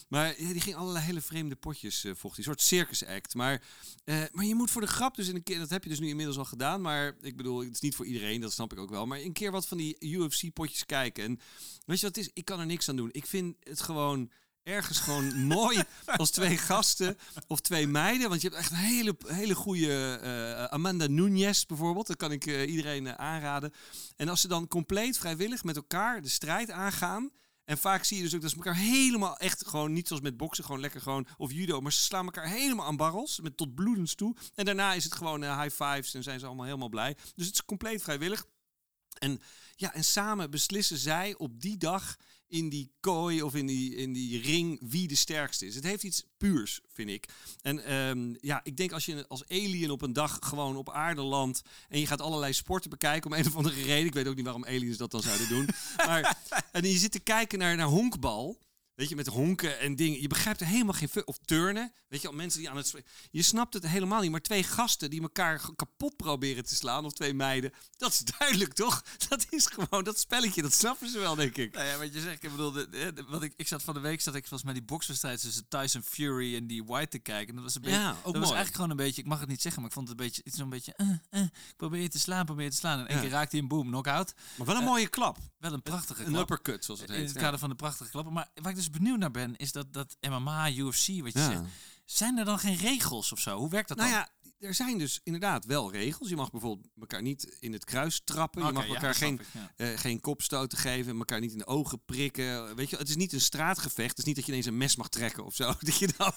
A: Maar ja, die ging allerlei hele vreemde potjes eh vocht. Een soort circus act. Maar, eh, maar je moet voor de grap dus in een keer, dat heb je dus nu inmiddels al gedaan, maar ik bedoel, het is niet voor iedereen, dat snap ik ook wel. Maar een keer wat van die UFC potjes kijken. En weet je wat is? Ik kan er niks aan doen. Ik vind het gewoon ergens gewoon mooi als twee gasten of twee meiden. Want je hebt echt een hele, hele goede eh, Amanda Nunes bijvoorbeeld. Dat kan ik eh, iedereen eh, aanraden. En als ze dan compleet vrijwillig met elkaar de strijd aangaan. En vaak zie je dus ook dat ze elkaar helemaal echt gewoon niet zoals met boksen, gewoon lekker gewoon of judo, maar ze slaan elkaar helemaal aan barrels met tot bloedens toe. En daarna is het gewoon high fives en zijn ze allemaal helemaal blij. Dus het is compleet vrijwillig. En ja, en samen beslissen zij op die dag in die kooi of in die, in die ring wie de sterkste is. Het heeft iets puurs, vind ik. En ehm, ja, ik denk als je als alien op een dag gewoon op aarde landt en je gaat allerlei sporten bekijken om een of andere reden. Ik weet ook niet waarom aliens dat dan zouden doen. maar, en je zit te kijken naar, naar honkbal. Weet je, met honken en dingen. Je begrijpt er helemaal geen... Of turnen. Weet je, al mensen die aan het... Je snapt het helemaal niet. Maar twee gasten die elkaar kapot proberen te slaan. Of twee meiden. Dat is duidelijk, toch? Dat is gewoon dat spelletje. Dat snappen ze wel, denk ik.
B: Nou ja, wat je zegt, ik bedoel, de, wat ik, ik zat van de week, zat ik volgens mij die bokswedstrijd tussen Tyson Fury en die White te kijken. En dat was een beetje,
A: Ja, ook
B: dat was eigenlijk gewoon een beetje, ik mag het niet zeggen, maar ik vond het een beetje, het is zo'n beetje, eh, eh, ik probeer je te slaan, probeer je te slaan. En één
A: Ja.
B: keer raakt hij een boom, knock-out.
A: Maar wel een mooie klap.
B: Wel een prachtige
A: Een
B: klap.
A: uppercut, zoals het
B: In
A: heet.
B: het
A: Ja.
B: kader van de prachtige klappen. Maar waar ik dus benieuwd naar ben, is dat, dat MMA, UFC, wat je
A: Ja.
B: zegt. Zijn er dan geen regels of zo? Hoe werkt dat
A: Nou
B: dan?
A: ja, er zijn dus inderdaad wel regels. Je mag bijvoorbeeld elkaar niet in het kruis trappen. Je mag elkaar geen,
B: ik, ja.
A: eh, geen kopstoten geven. Elkaar niet in de ogen prikken. Weet je, het is niet een straatgevecht. Het is niet dat je ineens een mes mag trekken of zo. Dat je dan,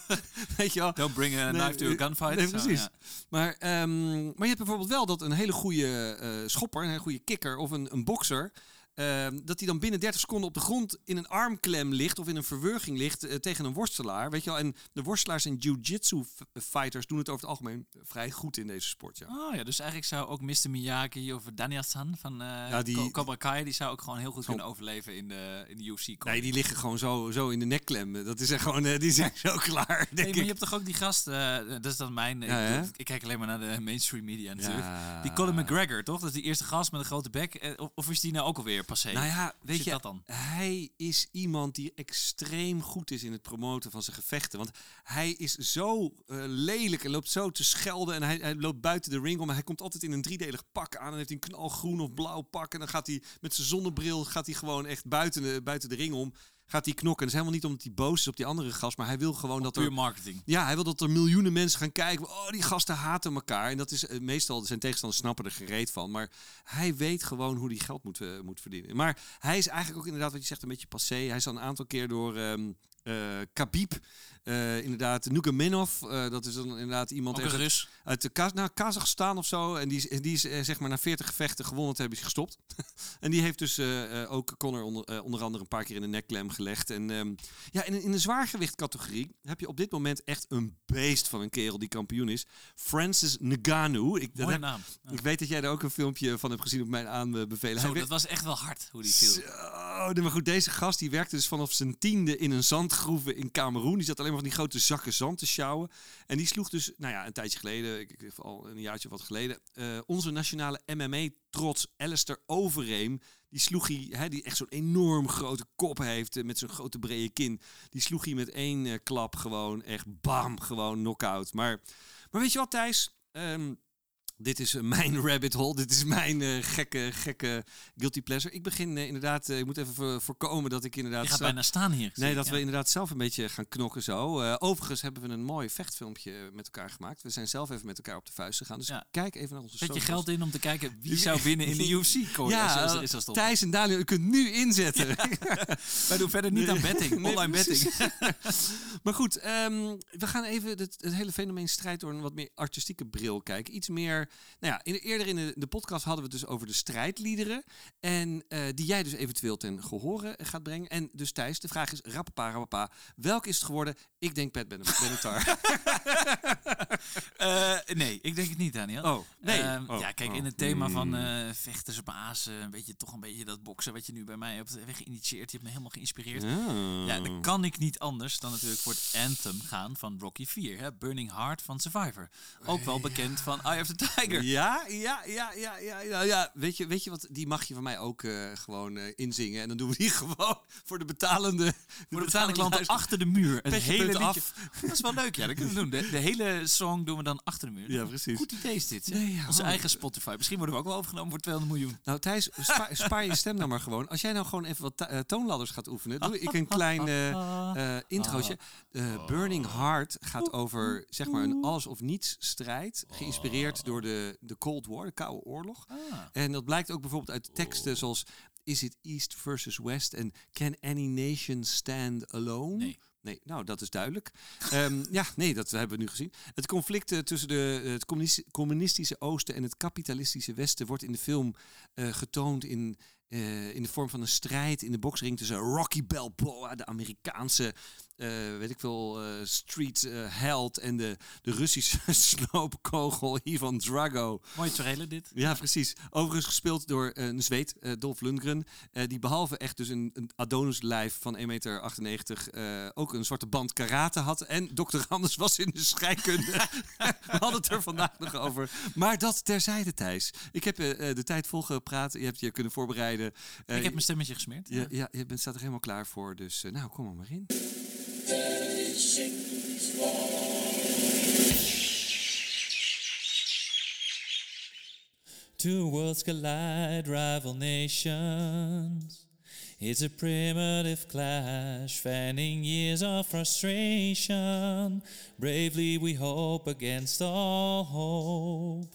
A: weet je wel,
B: Don't bring a
A: Nee,
B: knife to a gunfight.
A: nee,
B: Zo,
A: precies.
B: ja.
A: Maar, ehm, maar je hebt bijvoorbeeld wel dat een hele goede eh, schopper, een hele goede kikker of een, een bokser. Ehm, dat hij dan binnen 30 seconden op de grond in een armklem ligt of in een verwurging ligt eh, tegen een worstelaar. Weet je wel? En de worstelaars en jiu-jitsu f- fighters doen het over het algemeen vrij goed in deze sport. Ja.
B: Oh ja, dus eigenlijk zou ook Mr. Miyagi of Daniel-san van eh
A: Ja, die-
B: Cobra Kai, die zou ook gewoon heel goed kunnen overleven in de, in de UFC.
A: Nee, die liggen gewoon zo, zo in de nekklem. Dat is echt gewoon, eh, die zijn zo klaar, denk
B: Hey, maar je hebt toch ook die gast, eh, dat is dan mijn, ik,
A: Ja,
B: ik kijk alleen maar naar de mainstream media natuurlijk. Die Colin McGregor, toch? Dat is die eerste gast met een grote bek. Eh, Of, of is die nou ook alweer
A: Nou ja, weet
B: zit
A: je,
B: dat dan?
A: hij is iemand die extreem goed is in het promoten van zijn gevechten. Want hij is zo eh, lelijk en loopt zo te schelden. En hij, hij loopt buiten de ring om. Hij komt altijd in een driedelig pak aan. En heeft hij een knalgroen of blauw pak. En dan gaat hij met zijn zonnebril gaat hij gewoon echt buiten de, buiten de ring om. Gaat hij knokken. En dat is helemaal niet omdat hij boos is op die andere gast. Maar hij wil gewoon dat er...
B: marketing.
A: Ja, hij wil dat er miljoenen mensen gaan kijken. Oh, die gasten haten elkaar. En dat is eh, meestal, zijn tegenstanders snappen er gereed van. Maar hij weet gewoon hoe hij geld moet, eh, moet verdienen. Maar hij is eigenlijk ook inderdaad, wat je zegt, een beetje passé. Hij is al een aantal keer door ehm eh Khabib, eh, inderdaad, Nurmagomedov. eh dat is dan inderdaad iemand
B: een Rus.
A: uit de Kaz nou, Kazachstan of zo. En die, is- die is eh, zeg maar na 40 gevechten gewonnen, toen hebben ze gestopt. en die heeft dus eh, eh, ook Conor onder, eh, onder andere een paar keer in de nekklem gelegd. En ehm, ja, in, in de zwaargewichtcategorie heb je op dit moment echt een beest van een kerel die kampioen is. Francis Ngannou. Ik,
B: Mooie
A: heb-
B: naam. Ja.
A: ik weet dat jij er ook een filmpje van hebt gezien op mijn aanbevelen.
B: Zo, dat was echt wel hard hoe die viel.
A: zo, nee, maar goed, deze gast die werkte dus vanaf zijn tiende in een zandgroeve in Cameroen. Die zat alleen maar van die grote zakken zand te sjouwen. En die sloeg dus, nou ja, een tijdje geleden, ik, ik, al een jaartje wat geleden, eh, onze nationale MMA-trots Alistair Overeem. Die sloeg hij, hè, die echt zo'n enorm grote kop heeft eh, met zo'n grote brede kin. Die sloeg hij met één eh, klap gewoon echt bam, gewoon knock-out. Maar, maar weet je wat, Thijs? Ehm, Dit is eh, mijn rabbit hole. Dit is mijn eh, gekke, gekke guilty pleasure. Ik begin eh, inderdaad... ik moet even voor- voorkomen dat ik inderdaad...
B: Je gaat
A: zo-
B: bijna staan hier.
A: Nee, dat
B: Ja.
A: we inderdaad zelf een beetje gaan knokken zo. Overigens hebben we een mooi vechtfilmpje met elkaar gemaakt. We zijn zelf even met elkaar op de vuist gegaan. Dus
B: Ja.
A: kijk even naar onze
B: Zet je geld in om te kijken wie zou winnen in de UFC. Cor.
A: Ja,
B: Is- is- dat?
A: Thijs en Daniel, u kunt nu inzetten.
B: Wij doen verder niet aan betting.
A: Nee,
B: Online betting.
A: maar goed, ehm, we gaan even het, het hele fenomeen strijd door een wat meer artistieke bril kijken. Iets meer, nou ja, in, eerder in de, de podcast hadden we het dus over de strijdliederen. En eh, die jij dus eventueel ten gehore gaat brengen. En dus Thijs, de vraag is, rappapa, rappapa, welke is het geworden? Ik denk Pat Ben- Benatar.
B: Eh, nee, ik denk het niet, Daniel.
A: Oh, nee.
B: Ehm,
A: Oh,
B: ja, kijk,
A: oh.
B: in het thema van eh vechters op azen, een beetje, toch een beetje dat boksen wat je nu bij mij hebt geïnitieerd. Je hebt me helemaal geïnspireerd. Ja, dan kan ik niet anders dan natuurlijk voor het anthem gaan van Rocky 4. Hè? Burning Heart van Survivor. Ook wel bekend van Eye of the Tiger.
A: Ja, ja, ja, ja, ja, ja, ja. Weet je, weet je wat? Die mag je van mij ook eh, gewoon eh, inzingen. En dan doen we die gewoon voor de betalende. De
B: Voor de betalende klanten achter de muur.
A: Petje
B: hele
A: af.
B: Dat is wel leuk, ja. Dat kunnen we doen. De, de hele song doen we dan achter de muur.
A: Ja, precies.
B: Goed idee is dit. zeg.
A: Nee, ja,
B: Onze
A: oh.
B: eigen Spotify. Misschien worden we ook wel overgenomen voor 200 miljoen.
A: Nou, Thijs, spa- spaar je stem nou maar gewoon. Als jij nou gewoon even wat eh, toonladders gaat oefenen, doe ik een klein eh, introotje. Eh, Burning Heart gaat over zeg maar een alles of niets strijd, geïnspireerd door de, de Cold War, de Koude Oorlog.
B: Ah.
A: En dat blijkt ook bijvoorbeeld uit teksten zoals Is it East versus West en Can any nation stand alone?
B: Nee.
A: Nee, nou dat is duidelijk. Ehm, ja, nee, dat hebben we nu gezien. Het conflict eh, tussen de, het communis- communistische Oosten en het kapitalistische Westen wordt in de film eh, getoond in, eh, in de vorm van een strijd in de boksring tussen Rocky Balboa, de Amerikaanse, eh, weet ik veel, eh, street eh, held, en de, de Russische sloopkogel Ivan Drago.
B: Mooie trailer dit.
A: Ja, precies. Overigens gespeeld door een Zweed, Dolph Lundgren. die behalve echt dus een, een Adonis-lijf van 1,98 meter ook een zwarte band karate had. En dokter Anders was in de scheikunde. We hadden het er vandaag nog over. Maar dat terzijde, Thijs. Ik heb de tijd volgepraat. Je hebt je kunnen voorbereiden.
B: Ik heb mijn stemmetje gesmeerd.
A: je, ja, je bent, staat er helemaal klaar voor. Dus nou, kom er maar in.
E: Two worlds collide, rival nations. It's a primitive clash, fanning years of frustration. Bravely we hope against all hope.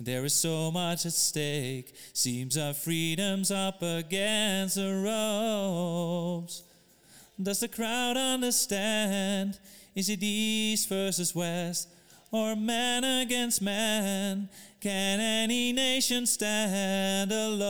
E: There is so much at stake, seems our freedom's up against the ropes. Does the crowd understand? Is it East versus West or man against man? Can any nation stand alone?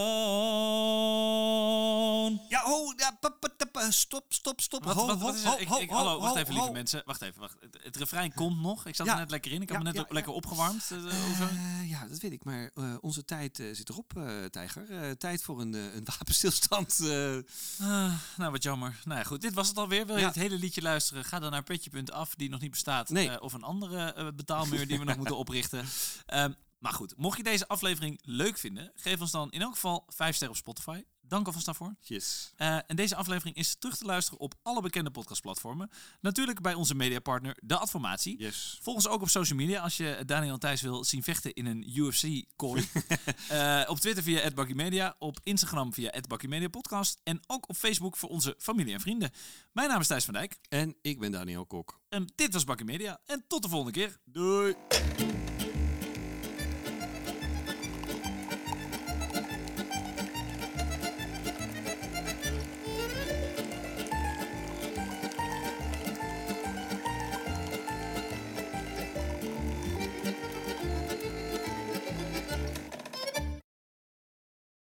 A: Pa, pa, stop, stop, stop.
B: Wat,
A: Ho,
B: wat, is
A: ho?
B: Ik,
A: ho,
B: ik,
A: ho,
B: hallo, wacht even, lieve mensen. Wacht even, wacht. Het, refrein komt nog. Ik zat
A: Ja.
B: er net lekker in. Ik had
A: Ja,
B: me net
A: ja,
B: op- lekker opgewarmd. eh.
A: Eh, ja, dat weet ik. Maar eh, onze tijd eh, zit erop, eh, Tijger. Eh, tijd voor een, eh, een wapenstilstand. eh.
B: Ah, nou, wat jammer. Nou ja, goed. Dit was het alweer. Wil je het hele liedje luisteren? Ga dan naar petje.af, die nog niet bestaat.
A: Nee.
B: eh, of een andere eh, betaalmuur die we nog moeten oprichten. Ehm, maar goed, mocht je deze aflevering leuk vinden, geef ons dan in elk geval 5 sterren op Spotify. Dank alvast daarvoor.
A: yes.
B: Eh, en deze aflevering is terug te luisteren op alle bekende podcastplatformen. Natuurlijk bij onze mediapartner, De Adformatie.
A: Yes.
B: Volg ons ook op social media als je Daniel en Thijs wil zien vechten in een UFC-kooi. Eh, op Twitter via @BuckyMedia, op Instagram via @BuckyMediaPodcast en ook op Facebook voor onze familie en vrienden. Mijn naam is Thijs van Dijk
A: En ik ben Daniel Kok.
B: en dit was Bakkie Media. En tot de volgende keer.
A: Doei.